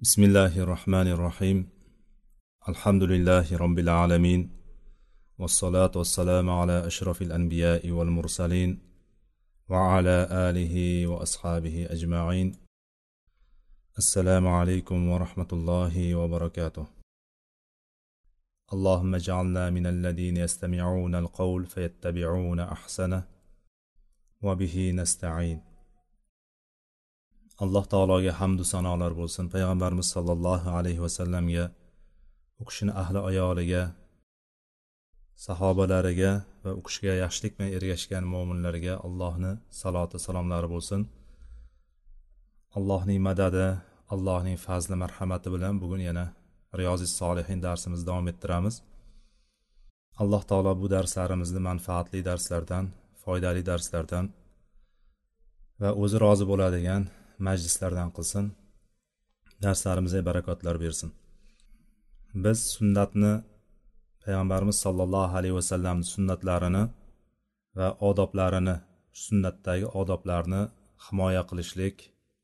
بسم الله الرحمن الرحيم الحمد لله رب العالمين والصلاة والسلام على أشرف الأنبياء والمرسلين وعلى آله وأصحابه أجمعين السلام عليكم ورحمة الله وبركاته اللهم اجعلنا من الذين يستمعون القول فيتبعون أحسنه وبه نستعين alloh taologa hamdu sanolar bo'lsin. Payg'ambarimiz sollallohu alayhi vasallamga u kishini ahli ayoliga sahobalariga va u kishiga yaxshilik bilan ergashgan mo'minlarga allohni saloti salomlari bo'lsin. Allohning madadi allohning fazli marhamati bilan bugun yana riyozi solihin darsimizni davom ettiramiz. Alloh taolo bu darslarimizni manfaatli darslardan foydali darslardan va o'zi rozi bo'ladigan majlislardan qilsin darslarimizga barakotlar bersin. Biz sunnatni payg'ambarimiz sollallohu alayhi vasallamni sunnatlarini va odoblarini sunnatdagi odoblarni himoya qilishlik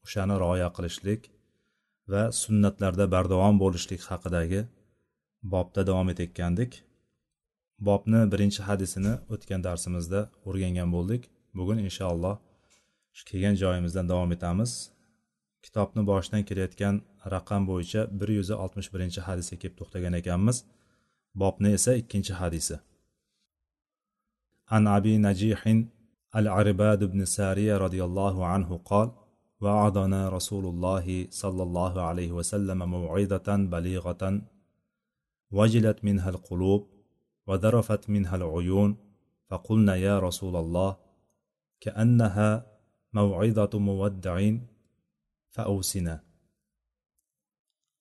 o'shani rioya qilishlik va sunnatlarda bardavom bo'lishlik haqidagi bobda davom etayotgandik. Bobni birinchi hadisini o'tgan darsimizda o'rgangan bo'ldik. Bugun inshaalloh kelgan joyimizdan davom etamiz kitobni boshidan kelayotgan raqam bo'yicha bir yuz oltmish birinchi hadisga kelib to'xtagan ekanmiz bobni esa ikkinchi hadisi an abi najihin al arbad ibn sariya roziyallohu anhu qol وعظنا رسول الله صلى الله عليه وسلم موعظة بليغة وجلت منها القلوب وذرفت منها العيون فقلنا يا رسول الله كأنها موعظة مودع فأوسنا.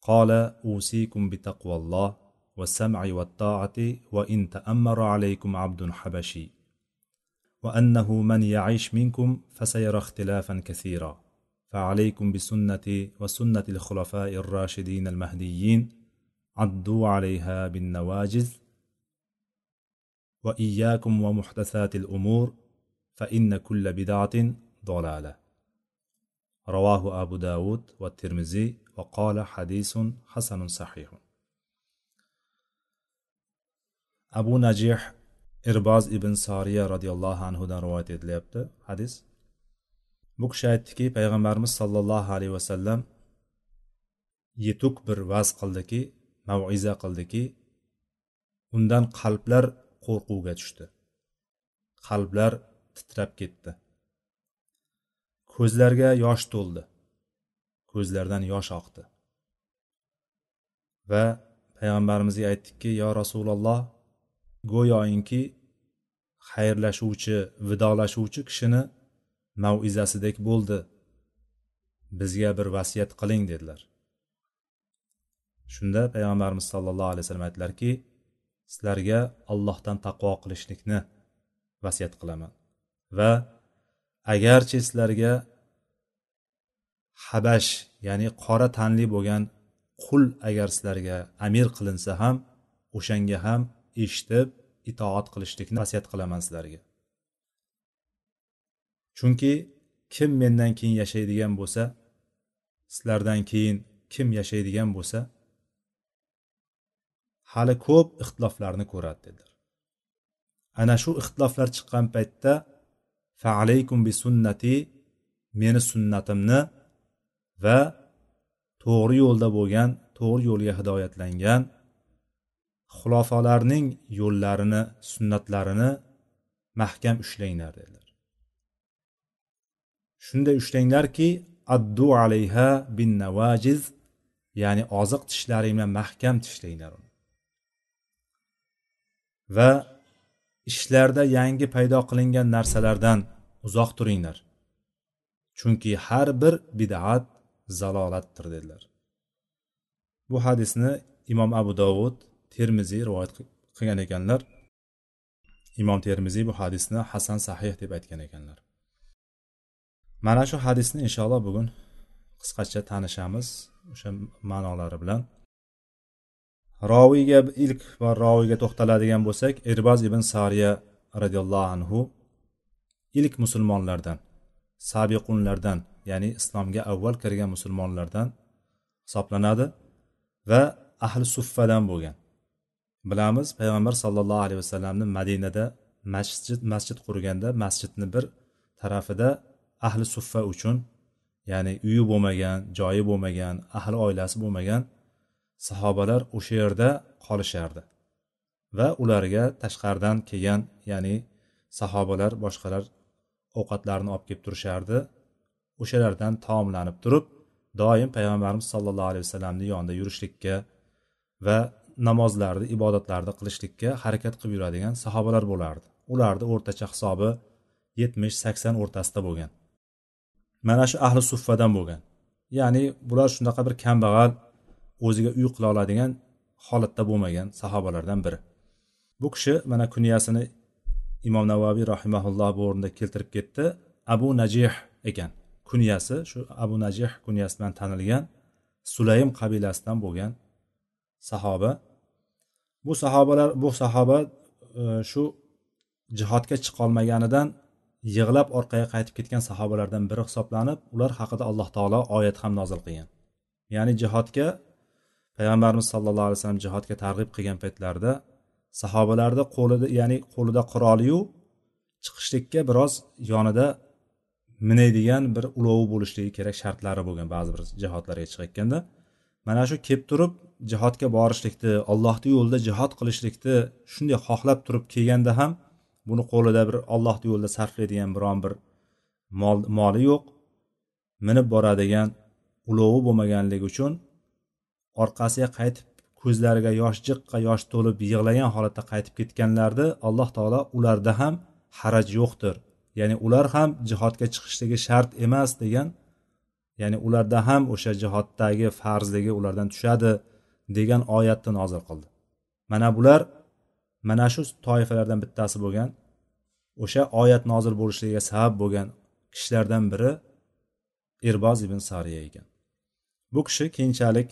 قال أوصيكم بتقوى الله والسمع والطاعة وإن تأمر عليكم عبد حبشي. وأنه من يعيش منكم فسيرى اختلافا كثيرا. فعليكم بسنتي وسنة الخلفاء الراشدين المهديين. عضوا عليها بالنواجذ. وإياكم ومحدثات الأمور. فإن كل بدعة ضلالة رواه أبو داود والترمذي وقال حديث حسن صحيح abu najih irboz ibn soriya roziyallohu anhudan rivoyat etilyapti hadis bu kishi aytdiki payg'ambarimiz sollallohu alayhi vasallam yetuk bir vaz qildiki maviza qildiki undan qalblar qo'rquvga tushdi qalblar titrab ketdi Ko'zlarga yosh to'ldi. Ko'zlaridan yosh oqdi. Va payg'ambarimizga aytdikki yo rasululloh go'yoinki xayrlashuvchi vidolashuvchi kishini mav'izasidek bo'ldi. Bizga bir vasiyat qiling dedilar. Shunda payg'ambarimiz sollallohu alayhi vasallam aytdilarki sizlarga allohdan taqvo qilishlikni vasiyat qilaman va agarchi sizlarga habash ya'ni qora tanli bo'lgan qul agar sizlarga amir qilinsa ham o'shanga ham eshitib itoat qilishlikni vasiyat qilaman sizlarga. Chunki kim mendan keyin yashaydigan bo'lsa sizlardan keyin kim yashaydigan bo'lsa hali ko'p ixtiloflarni ko'radi dedilar. Ana shu ixtiloflar chiqqan paytda faalaykum bi sunnati meni sunnatimni va to'g'ri yo'lda bo'lgan to'g'ri yo'lga hidoyatlangan xulofalarning yo'llarini sunnatlarini mahkam ushlanglar dedilar. Shunday ushlanglarki addu alayha bin navajiz ya'ni oziq tishlaring bilan mahkam tishlanglar uni. Va ishlarda yangi paydo qilingan narsalardan uzoq turinglar. Chunki har bir bidat zalolatdir dedilar. Bu hadisni imom abu dovud termiziy rivoyat qilgan ekanlar. Imom termiziy bu hadisni hasan sahih deb aytgan ekanlar. Mana shu hadisni inshaalloh bugun qisqacha tanishamiz o'sha ma'nolari bilan. Roviyga ilk bor roviyga to'xtaladigan bo'lsak irboz ibn sariya roziyallohu anhu ilk musulmonlardan sabiqunlardan ya'ni islomga avval kirgan musulmonlardan hisoblanadi va ahli suffadan bo'lgan. Bilamiz payg'ambar sollallohu alayhi vasallamni madinada masjid masjid qurganda masjidni bir tarafida ahli suffa uchun ya'ni uyi bo'lmagan joyi bo'lmagan ahli oilasi bo'lmagan sahobalar o'sha yerda qolishardi va ularga tashqaridan kelgan ya'ni sahobalar boshqalar ovqatlarni olib kelib turishardi. O'shalardan taomlanib turib doim payg'ambarimiz sollallohu alayhi vasallamni yonida yurishlikka va namozlarni ibodatlarni qilishlikka harakat qilib yuradigan sahobalar bo'lardi. Ularni o'rtacha hisobi yetmish sakson o'rtasida bo'lgan. Mana shu ahli suffadan bo'lgan. Ya'ni bular shunaqa bir kambag'al o'ziga uy qila oladigan holatda bo'lmagan sahobalardan biri. Bu kishi mana kunyasini imom navaviy rahimaulloh bu o'rinda keltirib ketdi. Abu najih ekan. Kunyasi shu abu najih kunyasi bilan tanilgan sulaym qabilasidan bo'lgan sahoba. Bu sahobalar bu sahoba e, jihodga chiqolmaganidan yig'lab orqaga qaytib ketgan sahobalardan biri hisoblanib ular haqida alloh taolo oyat ham nozil qilgan. Ya'ni jihodga payg'ambarimiz sallallohu alayhi vasallam jihodga targ'ib qilgan paytlarida sahobalarni qo'lida ya'ni qo'lida quroliyu chiqishlikka biroz yonida minaydigan bir ulovi bo'lishligi kerak shartlari bo'lgan ba'zi bir jihodlarga chiqayotganda. Mana shu kelib turib jihodga borishlikni ollohni yo'lida jihod qilishlikni shunday xohlab turib kelganda ham buni qo'lida bir ollohni yo'lida sarflaydigan biron bir mol moli yo'q. Minib boradigan ulovi bo'lmaganligi uchun orqasiga qaytib ko'zlariga yosh jiqqa yosh to'lib yig'lagan holatda qaytib ketganlarni alloh taolo ularda ham haraj yo'qdir. Ya'ni ular ham jihodga chiqishligi shart emas degan ya'ni ularda ham o'sha jihoddagi farzligi ulardan tushadi degan oyatni nozil qildi. Mana bular mana shu toifalardan bittasi bo'lgan o'sha oyat nozil bo'lishligiga sabab bo'lgan kishilardan biri erboz ibn sariya ekan. Bu kishi keyinchalik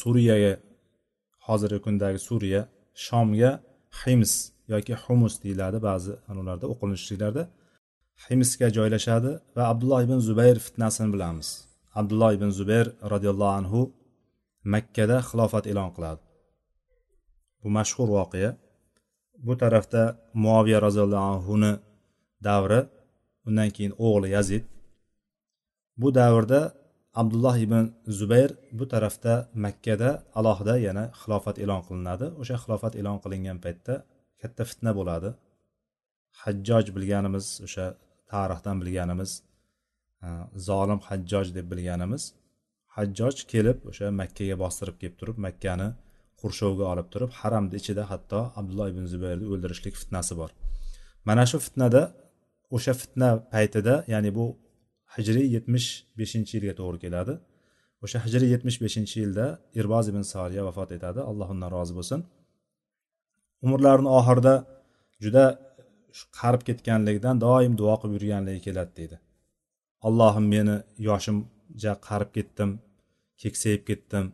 suriyaga hozirgi kundagi suriya shomga hims yoki humus deyiladi ba'zi anularda o'qilinishliklarda himsga joylashadi va abdulloh ibn zubayr fitnasini bilamiz. Abdulloh ibn zubayr roziyallohu anhu makkada xilofat e'lon qiladi. Bu mashhur voqea. Bu tarafda muoviya roziyallohu anhuni davri undan keyin o'g'li yazid. Bu davrda abdulloh ibn zubayr bu tarafda makkada alohida yana xilofat e'lon qilinadi. O'sha xilofat e'lon qilingan paytda katta fitna bo'ladi. Hajjoj bilganimiz o'sha tarixdan bilganimiz zolim hajjoj deb bilganimiz hajjoj kelib o'sha makkaga bostirib kelib turib makkani qurshovga olib turib haramni ichida hatto abdulloh ibn zubayrni o'ldirishlik fitnasi bor. Mana shu fitnada o'sha fitna paytida ya'ni bu hijriy yetmish beshinchi yilga to'g'ri keladi. O'sha hijriy yetmish beshinchi yilda irboz ibn sariya vafot etadi. Alloh undan rozi bo'lsin. Umrlarini oxirida juda qarib ketganligidan doim duo qilib yurganligi keladi deydi. Allohim meni yoshimja qarib ketdim keksayib ketdim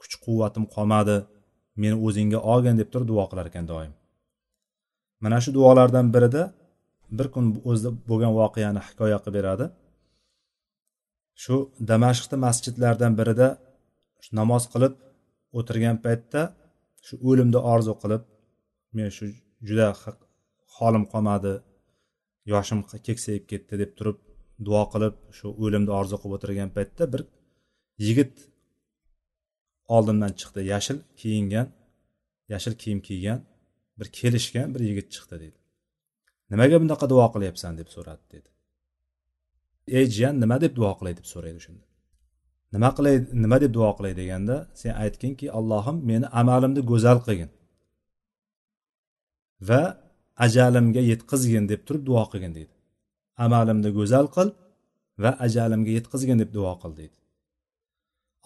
kuch quvvatim qolmadi meni o'zingga olgin deb turib duo qilar ekan doim. Mana shu duolardan birida bir kun o'zida bo'lgan voqeani hikoya qilib beradi. Shu damashqni masjidlardan birida namoz qilib o'tirgan paytda shu o'limni orzu qilib men shu juda holim qolmadi yoshim keksayib ketdi deb turib duo qilib shu o'limni orzu qilib o'tirgan paytda bir yigit oldimdan chiqdi. Yashil kiyingan yashil kiyim kiygan bir kelishgan bir yigit chiqdi deydi. Nimaga bunaqa duo qilyapsan? deb so'radi dedi. Ey jiyan nima deb duo qilay deb so'raydi shunda. Nima qilay nima deb duo qilay deganda sen aytginki allohim meni amalimni go'zal qilgin va ajalimga yetkazgin deb turib duo qilgin deydi. Amalimni go'zal qil va ajalimga yetkazgin deb duo qil deydi.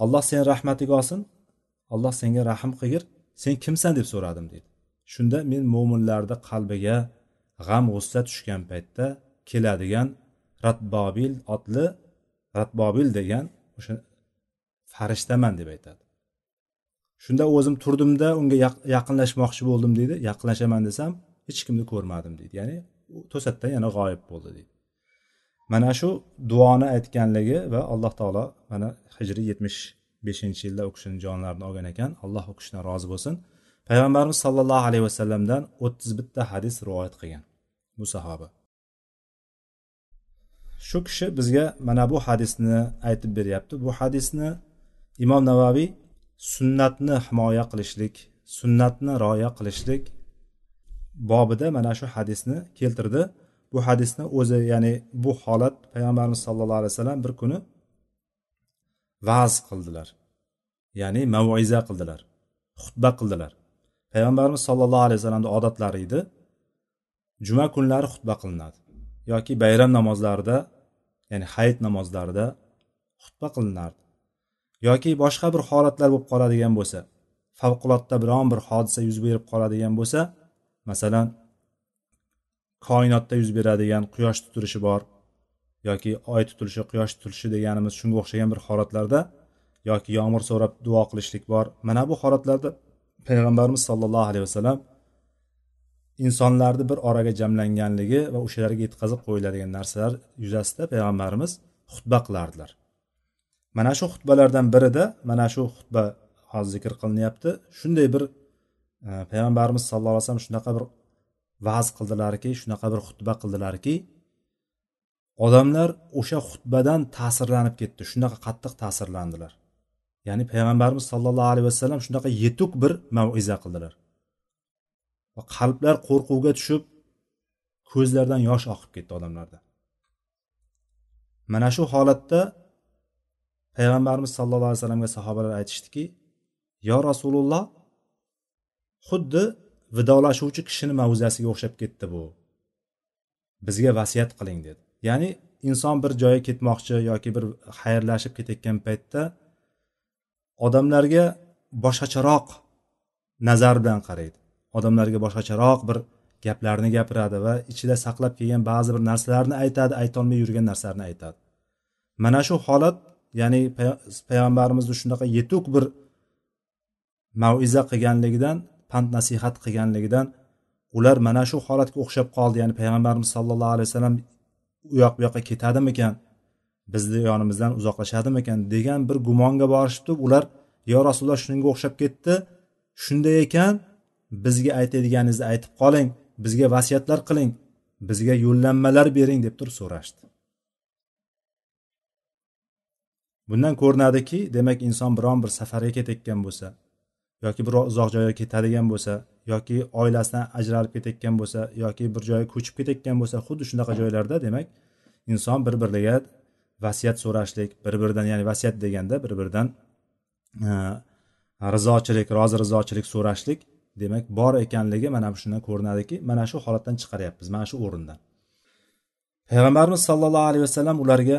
Alloh seni rahmatiga olsin alloh senga rahm qilgir sen kimsan deb so'radim deydi. Shunda men mo'minlarni qalbiga g'am g'ussa tushgan paytda keladigan ratbobil otli ratbobil degan o'sha farishtaman deb aytadi. Shunda o'zim turdimda unga yaqinlashmoqchi bo'ldim deydi. Yaqinlashaman desam hech kimni ko'rmadim deydi. Ya'ni to'satdan yana g'oyib bo'ldi deydi. Mana shu duoni aytganligi va alloh taolo mana hijriy yetmish beshinchi yilda u kishini jonlarini olgan ekan. Alloh u kishidan rozi bo'lsin. Payg'ambarimiz sollallohu alayhi vasallamdan o'ttiz bitta hadis rivoyat qilgan bu sahoba. Shu kishi bizga mana bu hadisni aytib beryapti. Bu hadisni imom navaviy sunnatni himoya qilishlik sunnatni rioya qilishlik bobida mana shu hadisni keltirdi. Bu hadisni o'zi ya'ni bu holat payg'ambarimiz sallallohu alayhi vasallam bir kuni va'z qildilar. Ya'ni mavoiza qildilar xutba qildilar. Payg'ambarimiz sollallohu alayhi vasallamni odatlari edi. Juma kunlari xutba qilinadi. Yoki bayram namozlarida ya'ni hayit namozlarida xutba qilinardi. Yoki boshqa bir holatlar bo'lib qoladigan bo'lsa favqulodda biron bir hodisa yuz berib qoladigan bo'lsa masalan koinotda yuz beradigan quyosh tutilishi bor yoki oy tutilishi quyosh tutilishi deganimiz shunga o'xshagan bir holatlarda yoki yomg'ir so'rab duo qilishlik bor. Mana bu holatlarda payg'ambarimiz sollallohu alayhi vasallam insonlarni bir oraga jamlanganligi va o'shalarga yetkazib qo'yiladigan narsalar yuzasida payg'ambarimiz xutba qilardilar. Mana shu xutbalardan birida mana shu xutba hozir zikr qilinyapti shunday bir e, payg'ambarimiz sallallohu alayhi vasallam shunaqa bir va'z qildilarki shunaqa bir xutba qildilarki odamlar o'sha xutbadan ta'sirlanib ketdi shunaqa qattiq ta'sirlandilar. Ya'ni payg'ambarimiz sollallohu alayhi vasallam shunaqa yetuk bir maviza qildilar. Va qalblar qo'rquvga tushib ko'zlardan yosh oqib ketdi odamlarda. Mana shu holatda payg'ambarimiz sallallohu alayhi vasallamga sahobalar aytishdiki yo rasululloh xuddi vidolashuvchi kishini mavzasiga o'xshab ketdi bu. Bizga vasiyat qiling dedi. Ya'ni inson bir joyga ketmoqchi yoki bir xayrlashib ketayotgan paytda odamlarga boshqacharoq nazar bilan qaraydi. Odamlarga boshqacharoq bir gaplarni gapiradi va ichida saqlab kelgan ba'zi bir narsalarni aytadi aytolmay yurgan narsalarni aytadi. Mana shu holat ya'ni payg'ambarimizni shunaqa yetuk bir maviza qilganligidan pand nasihat qilganligidan ular mana shu holatga o'xshab qoldi. Ya'ni payg'ambarimiz sollallohu alayhi vasallam u yoq bu yoqqa ketadimikan? Bizni yonimizdan uzoqlashadimikan? degan bir gumonga borishibdi ular yo rasululloh shunga o'xshab ketdi. Shunday ekan bizga aytadiganingizni aytib qoling bizga vasiyatlar qiling bizga yo'llanmalar bering deb turib so'rashdi. Bundan ko'rinadiki demak inson biron bir safarga ketayotgan bo'lsa yoki biror uzoq joyga ketadigan bo'lsa yoki oilasidan ajralib ketayotgan bo'lsa yoki bir joyga ko'chib ketayotgan bo'lsa xuddi shunaqa joylarda demak inson bir biriga vasiyat so'rashlik bir biridan ya'ni vasiyat deganda bir biridan e, rizochilik rozi rizochilik so'rashlik demak bor ekanligi mana shundan ko'rinadiki mana shu holatdan chiqaryapmiz mana shu o'rindan. Payg'ambarimiz sollallohu alayhi vasallam ularga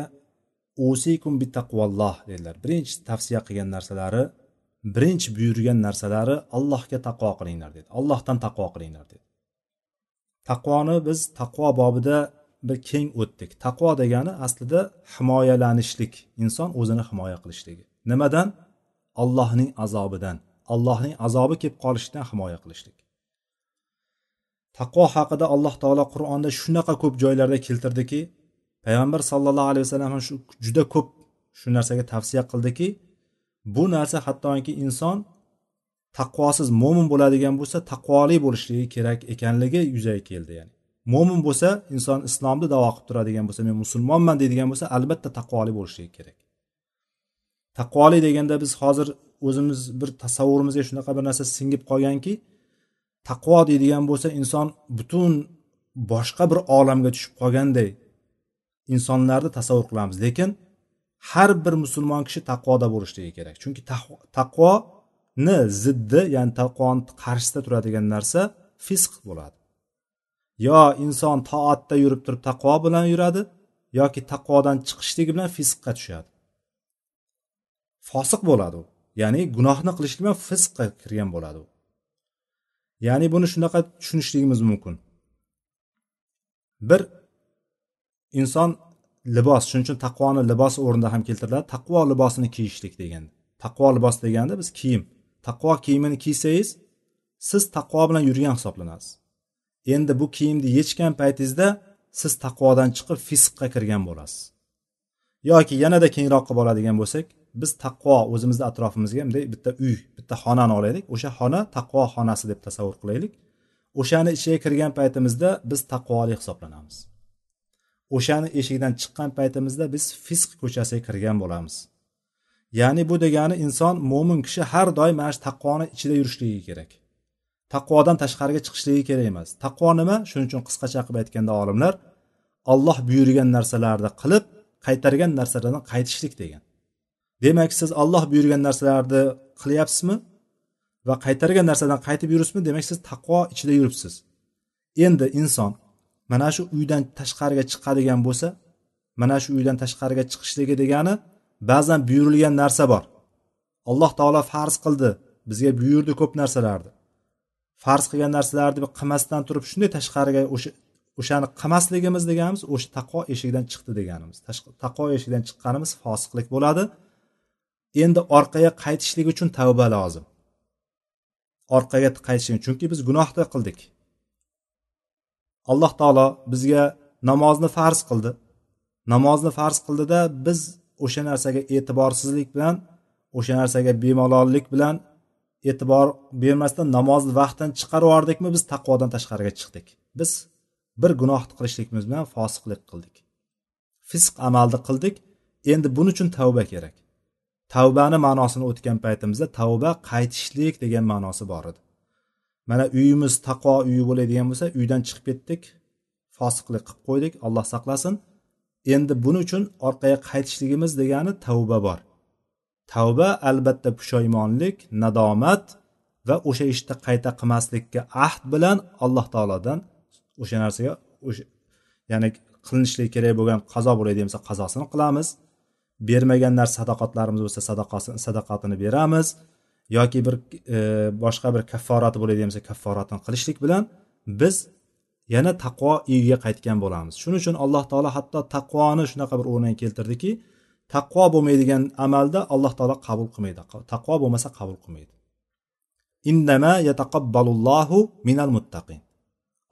usikum bittaqvolloh dedilar. Birinchi tavsiya qilgan narsalari birinchi buyurgan narsalari allohga taqvo qilinglar dedi. Allohdan taqvo qilinglar dedi. Taqvoni biz taqvo bobida bir keng o'tdik. Taqvo degani aslida himoyalanishlik inson o'zini himoya qilishligi. Nimadan? Allohning azobidan. Allohning azobi kelib qolishidan himoya qilishlik. Taqvo haqida alloh taolo qur'onda shunaqa ko'p joylarda keltirdiki payg'ambar sallallohu alayhi vasallam ham shu juda ko'p shu narsaga tavsiya qildiki bu narsa hattoki inson taqvosiz mo'min bo'ladigan bo'lsa taqvoli bo'lishligi kerak ekanligi yuzaga keldi ya'ni. Mo'min bo'lsa inson islomni davo qilib turadigan bo'lsa men musulmonman deydigan bo'lsa albatta taqvoli bo'lishligi kerak. Taqvoli deganda biz hozir o'zimiz bir tasavvurimizga shunaqa bir narsa singib qolganki taqvo deydigan bo'lsa inson butun boshqa bir olamga tushib qolganday insonlarni tasavvur qilamiz. Lekin har bir musulmon kishi taqvoda bo'lishligi kerak. Chunki taqvoni ziddi ya'ni taqvoni qarshisida turadigan narsa fisq bo'ladi. Yo inson toatda yurib turib taqvo bilan yuradi yoki taqvodan chiqishligi bilan fisqqa tushadi. Fosiq bo'ladi u. ya'ni gunohni qilishlik bilan fisqqa kirgan bo'ladi u. Ya'ni buni shunaqa tushunishligimiz mumkin. Bir inson libos shuning uchun taqvoni libos o'rnida ham keltiriladi. Taqvo libosini kiyishlik degan taqvo libos deganda biz kiyim. Taqvo kiyimini kiysangiz siz taqvo bilan yurgan hisoblanasiz. Endi bu kiyimni yechgan paytingizda siz taqvodan chiqib fisqqa kirgan bo'lasiz. Yoki yanada kengroq qilib oladigan bo'lsak biz taqvo o'zimizni atrofimizga bunday bitta uy bitta xonani olaylik. O'sha xona taqvo xonasi deb tasavvur qilaylik. O'shani ichiga kirgan paytimizda biz taqvoli hisoblanamiz. O'shani eshigidan chiqqan paytimizda biz fisq ko'chasiga kirgan bo'lamiz. Ya'ni bu degani inson mo'min kishi har doim mana shu taqvoni ichida yurishligi kerak. Taqvodan tashqariga chiqishligi kerak emas. Taqvo nima? Shuning uchun qisqacha qilib aytganda olimlar olloh buyurgan narsalarni qilib qaytargan narsalardan qaytishlik degan. Demak siz olloh buyurgan narsalarni qilyapsizmi va qaytargan narsadan qaytib yuribsizmi? Demak siz taqvo ichida yuribsiz. Endi inson mana shu uydan tashqariga chiqadigan bo'lsa mana shu uydan tashqariga chiqishligi degani ba'zan buyurilgan narsa bor. Alloh taolo farz qildi bizga buyurdi ko'p narsalarni. Farz qilgan narsalarni qilmasdan turib shunday tashqariga o'sha o'shani qilmasligimiz deganimiz o'sha taqvo eshigidan chiqdi deganimiz. Taqvo eshigidan chiqqanimiz fosiqlik bo'ladi. Endi orqaga qaytishlik uchun tavba lozim. Orqaga qaytishlik chunki biz gunohda qildik. Alloh taolo bizga namozni farz qildi. Namozni farz qildida biz o'sha narsaga e'tiborsizlik bilan o'sha narsaga bemalollik bilan e'tibor bermasdan namozni vaqtdan chiqarib yubordikmi biz taqvodan tashqariga chiqdik. Biz bir gunohni qilishligimiz bilan fosiqlik qildik. Fisq amalni qildik. Endi buning uchun tavba kerak. Tavbani ma'nosini o'tgan paytimizda tavba qaytishlik degan ma'nosi bor edi. Mana uyimiz taqvo uyi bo'ladigan bo'lsa uydan chiqib ketdik fosiqlik qilib qo'ydik alloh saqlasin. Endi buning uchun orqaga qaytishligimiz degani tavba bor. Tavba albatta pushaymonlik nadomat va o'sha ishni qayta qilmaslikka ahd bilan alloh taolodan o'sha narsaga o'sha ya'ni qilinishlik kerak bo'lgan qazo bo'ladigan bo'lsa qazosini qilamiz. Bermagan narsa sadoqatlarimiz bo'lsa sadaqasini sadaqatini beramiz yoki bir e, boshqa bir kafforati bo'ladigan bo'lsa kafforatini qilishlik bilan biz yana taqvo uyiga qaytgan bo'lamiz. Shuning uchun alloh taolo hatto taqvoni shunaqa bir o'rniga keltirdiki taqvo bo'lmaydigan amalda alloh taolo qabul qilmaydi. Taqvo bo'lmasa qabul qilmaydi. Innama yataqabbalullohu minal muttaqin.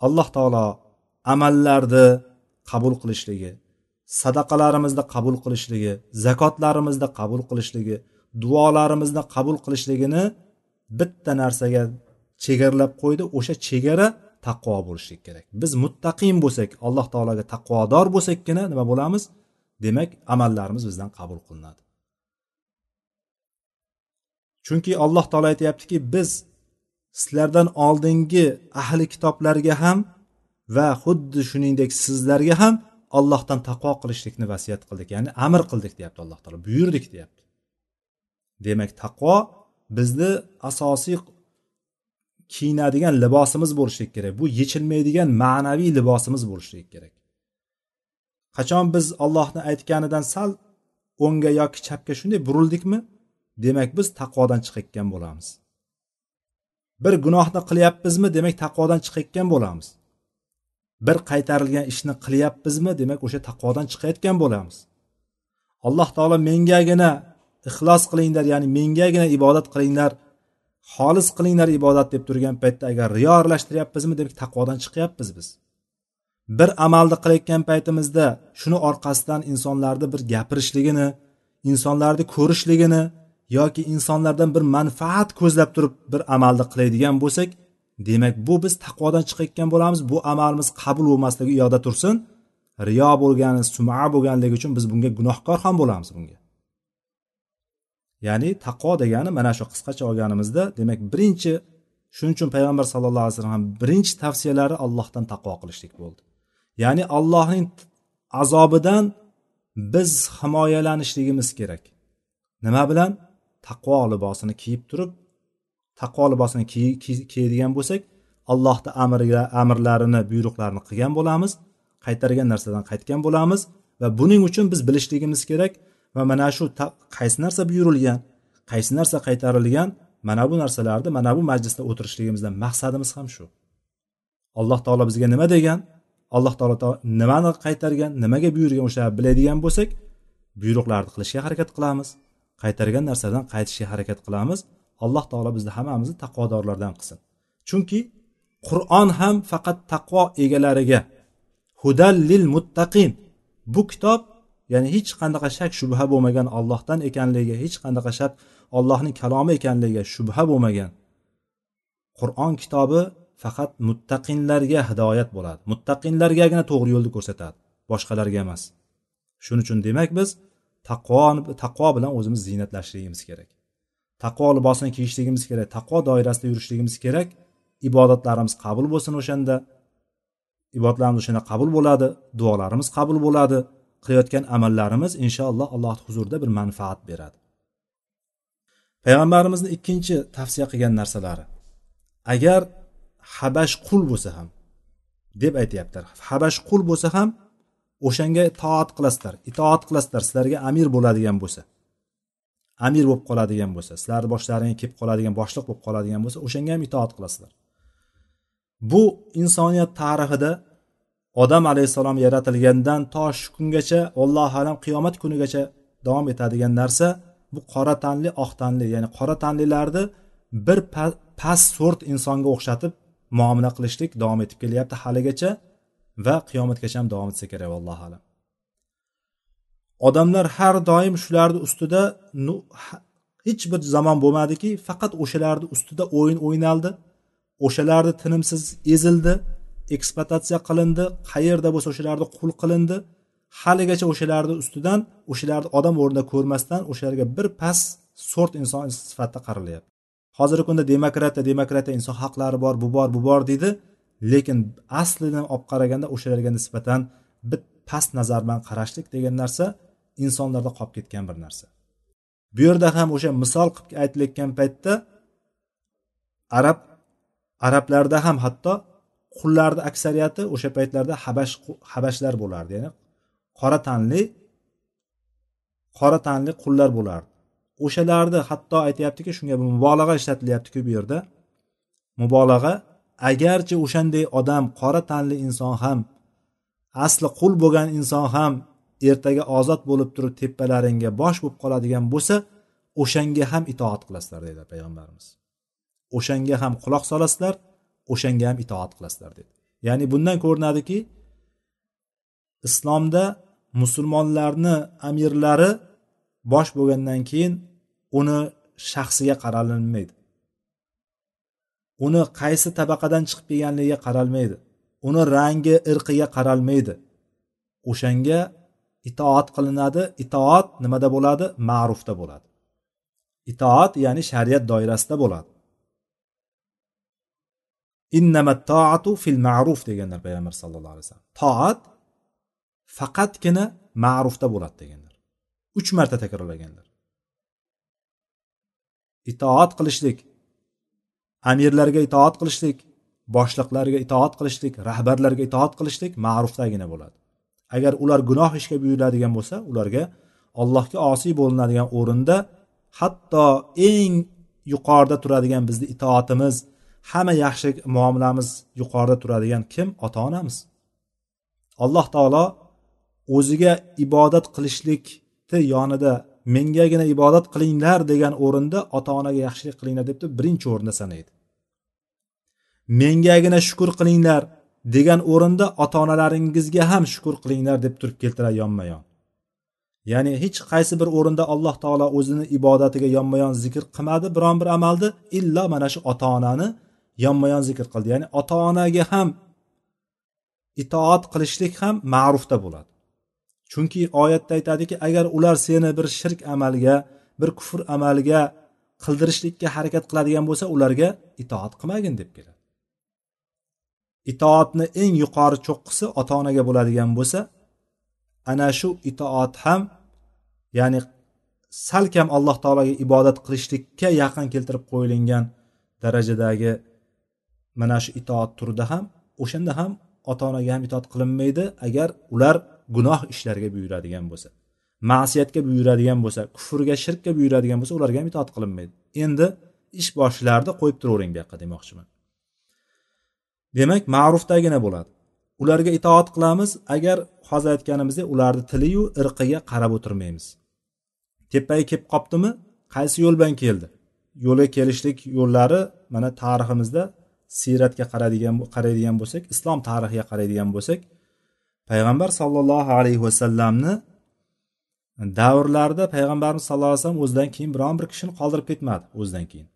Alloh taolo amallarni qabul qilishligi sadaqalarimizni qabul qilishligi zakotlarimizni qabul qilishligi duolarimizni qabul qilishligini bitta narsaga chegaralab qo'ydi. O'sha chegara taqvo bo'lishlik kerak. Biz muttaqin bo'lsak alloh taologa taqvodor bo'lsakkina nima bo'lamiz? Demak amallarimiz bizdan qabul qilinadi. Chunki alloh taolo aytyaptiki biz sizlardan oldingi ahli kitoblarga ham va xuddi shuningdek sizlarga ham allohdan taqvo qilishlikni vasiyat qildik. Ya'ni amr qildik deyapti alloh taolo buyurdik deyapti. Demak taqvo bizni asosiy kiyinadigan libosimiz bo'lishligi kerak. Bu yechilmaydigan ma'naviy libosimiz bo'lishligi kerak. Qachon biz ollohni aytganidan sal o'ngga yoki chapga shunday burildikmi? Demak biz taqvodan chiqayotgan bo'lamiz. Bir gunohni qilyapmizmi? Demak taqvodan chiqayotgan bo'lamiz. Bir qaytarilgan ishni qilyapmizmi demak o'sha taqvodan chiqayotgan bo'lamiz. Alloh taolo mengagina ixlos qilinglar ya'ni mengagina ibodat qilinglar xolis qilinglar ibodat deb turgan paytda agar riyo aralashtiryapmizmi demak taqvodan chiqyapmiz biz. Bir amalni qilayotgan paytimizda shuni orqasidan insonlarni bir gapirishligini insonlarni ko'rishligini yoki insonlardan bir manfaat ko'zlab turib bir amalni qiladigan bo'lsak demak bu biz taqvodan chiqayotgan bo'lamiz. Bu amalimiz qabul bo'lmasligi u yoqda tursin. Riyo bo'lgani suma bo'lganligi uchun biz bunga gunohkor ham bo'lamiz bunga. Ya'ni taqvo degani mana shu qisqacha olganimizda demak birinchi shuning uchun payg'ambar sallallohu alayhi vasallam birinchi tavsiyalari allohdan taqvo qilishlik bo'ldi. Ya'ni allohning azobidan biz himoyalanishligimiz kerak. Nima bilan? Taqvo libosini kiyib turib taqvo libosini kiyadigan bo'lsak allohni amriga amrlarini buyruqlarini qilgan bo'lamiz qaytargan narsadan qaytgan bo'lamiz va buning uchun biz bilishligimiz kerak va mana shu qaysi narsa buyurilgan qaysi narsa qaytarilgan mana bu narsalarni mana bu majlisda o'tirishligimizdan maqsadimiz ham shu. Alloh taolo bizga nima degan alloh taolo nimani qaytargan nimaga buyurgan o'shalarni biladigan bo'lsak buyruqlarni qilishga harakat qilamiz qaytargan narsadan qaytishga harakat qilamiz alloh taolo bizni hammamizni taqvodorlardan qilsin. Chunki qur'on ham faqat taqvo egalariga hudallil muttaqin. Bu kitob ya'ni hech qanaqa shak shubha bo'lmagan ollohdan ekanligiga hech qanaqa shak ollohning kalomi ekanligiga shubha bo'lmagan. Qur'on kitobi faqat muttaqinlarga hidoyat bo'ladi. Muttaqinlargagina to'g'ri yo'lni ko'rsatadi boshqalarga emas. Shuning uchun demak biz taqvo taqvo bilan o'zimiz ziynatlashligimiz kerak. Taqvo libosini kiyishligimiz kerak taqvo doirasida yurishligimiz kerak. Ibodatlarimiz qabul bo'lsin o'shanda. Ibodatlarimiz o'shanda qabul bo'ladi duolarimiz qabul bo'ladi. Qilayotgan amallarimiz inshaalloh alloh huzurida bir manfaat beradi. Payg'ambarimizni ikkinchi tavsiya qilgan narsalari. Agar habash qul bo'lsa ham deb aytyaptilar. Habash qul bo'lsa ham o'shanga itoat qilasizlar itoat qilasizlar sizlarga amir bo'ladigan bo'lsa. Amir bo'lib qoladigan bo'lsa sizlarni boshlaringga kelib qoladigan boshliq bo'lib qoladigan bo'lsa o'shanga ham itoat qilasizlar. Bu insoniyat tarixida odam alayhissalom yaratilgandan to shu kungacha allohu alam qiyomat kunigacha davom etadigan narsa bu qora tanli oq tanli ya'ni qora tanlilarni bir past sort insonga o'xshatib muomala qilishlik davom etib kelyapti haligacha va qiyomatgacha ham davom etsa kerak allohu alam. Odamlar har doim shularni ustida hech bir zamon bo'lmadiki faqat o'shalarni ustida o'yin o'ynaldi o'shalarni tinimsiz ezildi eksploatatsiya qilindi qayerda bo'lsa o'shalarni qul qilindi haligacha o'shalarni ustidan o'shalarni odam o'rnida ko'rmasdan o'shalarga bir past sort inson sifatida qaralyapti hozirgi kunda demokratiya demokratiya inson haqlari bor bu bor bu bor deydi lekin aslini olib qaraganda o'shalarga nisbatan bir past nazar bilan qarashlik degan narsa insonlarda qolib ketgan bir narsa. Bu yerda ham o'sha misol qilib aytilayotgan paytda arab arablarda ham hatto qullarni aksariyati o'sha paytlarda habash habashlar bo'lardi ya'ni qora tanli qora tanli qullar bo'lardi. O'shalarni hatto aytyaptiki shunga mubolag'a ishlatilyaptiku bu yerda. Mubolag'a agarchi o'shanday odam qora tanli inson ham asli qul bo'lgan inson ham ertaga ozod bo'lib turib tepalaringga bosh bo'lib qoladigan bo'lsa o'shanga ham itoat qilasizlar deydi payg'ambarimiz. O'shanga ham quloq solasizlar o'shanga ham itoat qilasizlar dedi ya'ni bundan ko'rinadiki islomda musulmonlarni amirlari bosh bo'lgandan keyin uni shaxsiga qaralinmaydi. Uni qaysi tabaqadan chiqib kelganligiga qaralmaydi. Uni rangi irqiga qaralmaydi. O'shanga itoat qilinadi. Itoat nimada bo'ladi? Ma'rufda bo'ladi. Itoat ya'ni shariat doirasida bo'ladi. Toatu fil ma'ruf deganlar payg'ambar sallallohu alayhi vasallam. Toat faqatgina ma'rufda bo'ladi deganlar. Uch marta takrorlaganlar. Itoat qilishlik amirlarga itoat qilishlik boshliqlarga itoat qilishlik rahbarlarga itoat qilishlik ma'rufdagina bo'ladi. Agar ular gunoh ishga buyuriladigan bo'lsa ularga allohga osiy bo'linadigan o'rinda hatto eng yuqorida turadigan bizni itoatimiz hamma yaxshi muomalamiz yuqorida turadigan kim? Ota onamiz alloh taolo o'ziga ibodat qilishlikni yonida mengagina ibodat qilinglar degan o'rinda ota onaga yaxshilik qilinglar debdi. Birinchi o'rinda sanaydi mengagina shukur qilinglar. Degan o'rinda ota onalaringizga ham shukur qilinglar deb turib keltiradi yonma yon ya'ni hech qaysi bir o'rinda alloh taolo o'zini ibodatiga yonma yon zikr qilmadi biron bir amalni illo mana shu ota onani yonma yon zikr qildi. Ya'ni ota onaga ham itoat qilishlik ham ma'rufda bo'ladi. Chunki oyatda aytadiki agar ular seni bir shirk amalga bir kufr amalga qildirishlikka harakat qiladigan bo'lsa ularga itoat qilmagin deb keladi. Itoatni eng yuqori cho'qqisi ota onaga bo'ladigan bo'lsa ana shu itoat ham ya'ni salkam alloh taologa ibodat qilishlikka yaqin keltirib qo'yilgan darajadagi mana shu itoat turida ham o'shanda ham ota onaga ham itoat qilinmaydi agar ular gunoh ishlarga buyuradigan bo'lsa ma'siyatga buyuradigan bo'lsa kufrga shirkka buyuradigan bo'lsa ularga ham itoat qilinmaydi. Endi ish boshlarni qo'yib turavering bu yoqqa demoqchiman. Demak ma'rufdagina bo'ladi. Ularga itoat qilamiz agar hozir aytganimizdek ularni tiliyu irqiga qarab o'tirmaymiz. Tepaga kelib qolibdimi qaysi yo'l bilan keldi? Yo'lga kelishlik yo'llari mana tariximizda siyratga qaraydigan qaraydigan bo'lsak islom tarixiga qaraydigan bo'lsak payg'ambar sollallohu alayhi vasallamni davrlarida payg'ambarimiz sallallohu alayhi vasallam o'zidan keyin biron bir kishini qoldirib ketmadi o'zidan keyin.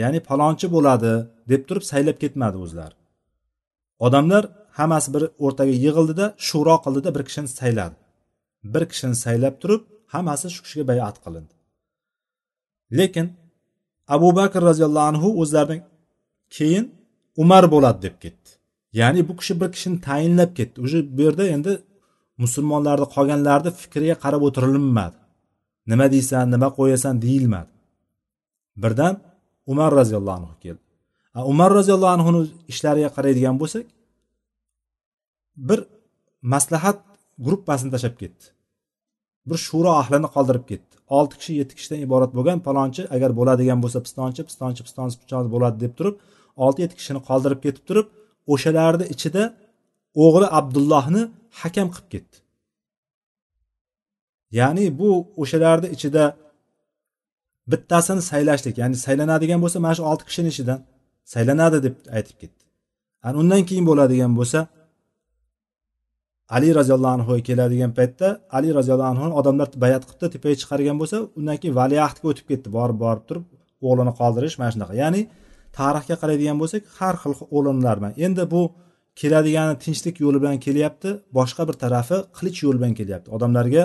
Ya'ni palonchi bo'ladi deb turib saylab ketmadi o'zlari odamlar hammasi bir o'rtaga yig'ildida shuro qildida bir kishini sayladi. Bir kishini saylab turib hammasi shu kishiga bayat qilindi. Lekin abu bakr roziyallohu anhu o'zlaridan keyin umar bo'ladi deb ketdi. Ya'ni bu kishi bir kishini tayinlab ketdi. Уже bu yerda endi musulmonlarni qolganlarni fikriga qarab o'tirilmadi nima deysan nima qo'yasan deyilmadi. Birdan umar roziyallohu anhu keldi. Umar roziyallohu anhuni ishlariga qaraydigan bo'lsak bir maslahat gruppasini tashlab ketdi. Bir shuro ahlini qoldirib ketdi. Olti kishi yetti kishidan iborat bo'lgan palonchi agar bo'ladigan bo'lsa pistonchi pistonchi pistonchi pistonchi bo'ladi deb turib olti yetti kishini qoldirib ketib turib o'shalarni ichida o'g'li abdullohni hakam qilib ketdi. Ya'ni bu o'shalarni ichida bittasini saylashlik ya'ni saylanadigan bo'lsa mana shu olti kishini ichidan saylanadi deb aytib ketdi. Ani undan keyin bo'ladigan bo'lsa ali roziyallohu anhuga keladigan paytda ali roziyallohu anhu odamlar bayat qilibdi tepaga chiqargan bo'lsa undan keyin valiahdga o'tib ketdi borib borib turib o'g'lini qoldirish mana shunaqa. Ya'ni tarixga qaraydigan bo'lsak har xil o'limlar bilan. Endi bu keladigani tinchlik yo'li bilan kelyapti boshqa bir tarafi qilich yo'li bilan kelyapti. Odamlarga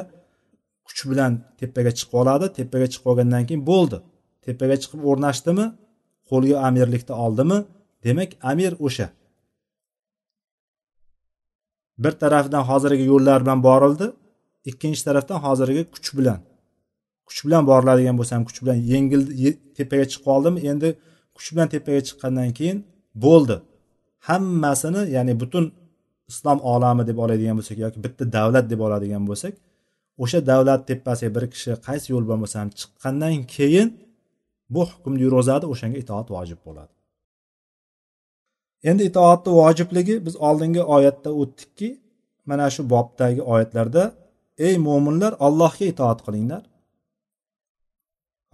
kuch bilan tepaga chiqib oladi. Tepaga chiqib olgandan keyin bo'ldi. Tepaga chiqib o'rnashdimi? Qo'lga amirlikni oldimi? Demak amir o'sha. Bir tarafdan hozirgi yo'llar bilan borildi ikkinchi tarafdan hozirgi kuch bilan. Kuch bilan boriladigan bo'lsa ham kuch bilan yengil tepaga chiqib oldimi? Endi kuch bilan tepaga chiqqandan keyin bo'ldi. Hammasini ya'ni butun islom olami deb oladigan bo'lsak yoki bitta davlat deb oladigan bo'lsak o'sha davlat tepasiga bir kishi qaysi yo'l bilan bo'lsa ham chiqqandan keyin bu hukmni yurg'izadi o'shanga itoat vojib bo'ladi. Endi itoatni vojibligi biz oldingi oyatda o'tdikki mana shu bobdagi oyatlarda ey mo'minlar allohga itoat qilinglar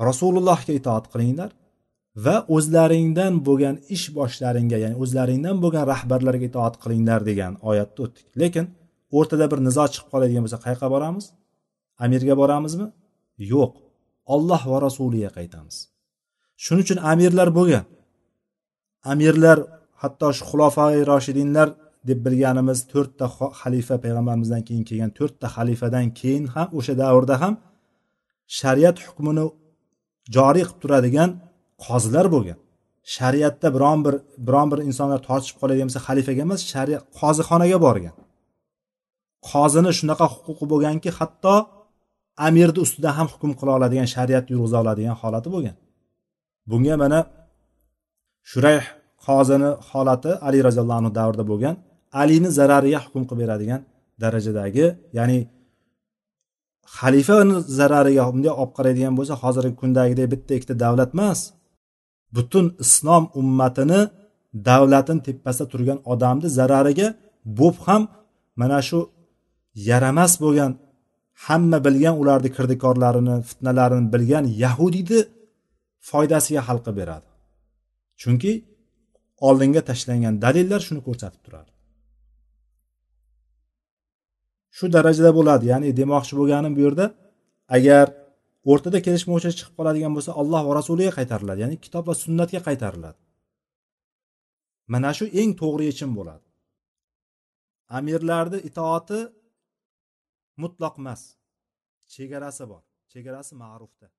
rasulullohga itoat qilinglar va o'zlaringdan bo'lgan ish boshlaringga ya'ni o'zlaringdan bo'lgan rahbarlarga itoat qilinglar degan oyatda o'tdik. Lekin o'rtada bir nizo chiqib qoladigan bo'lsa qayoqqa boramiz? Amirga boramizmi? Yo'q. Olloh va rasuliga qaytamiz. Shuning uchun amirlar bo'lgan amirlar hatto shu xulofai roshidinlar deb bilganimiz to'rtta xalifa payg'ambarimizdan keyin kelgan to'rtta xalifadan keyin ham o'sha davrda ham shariat hukmini joriy qilib turadigan qozilar bo'lgan shariatda biron bir biron bir insonlar tortishib qoladigan bo'lsa xalifaga emas shariat qozixonaga borgan. Qozini shunaqa huquqi bo'lganki hatto amirni ustidan ham hukm qila oladigan shariat yurg'iza oladigan holati bo'lgan. Bunga mana shurayh qozini holati ali roziyallohu anhu davrida bo'lgan alini zarariga hukm qilib beradigan darajadagi ya'ni xalifani zarariga bunday olib qaraydigan bo'lsa hozirgi kundagidek bitta ikkita davlat emas butun islom ummatini davlatini tepasida turgan odamni zarariga bo'p ham mana shu yaramas bo'lgan hamma bilgan ularni kirdikorlarini fitnalarini bilgan yahudiyni foydasiga hal qilib beradi. Chunki oldinga tashlangan dalillar shuni ko'rsatib turadi. Shu darajada bo'ladi ya'ni demoqchi bo'lganim bu yerda agar o'rtada kelishmovchilik chiqib qoladigan bo'lsa alloh va rasuliga qaytariladi ya'ni kitob va sunnatga qaytariladi. Mana shu eng to'g'ri yechim bo'ladi. Amirlarni itoati mutlaq emas chegarasi bor. Chegarasi ma'rufda.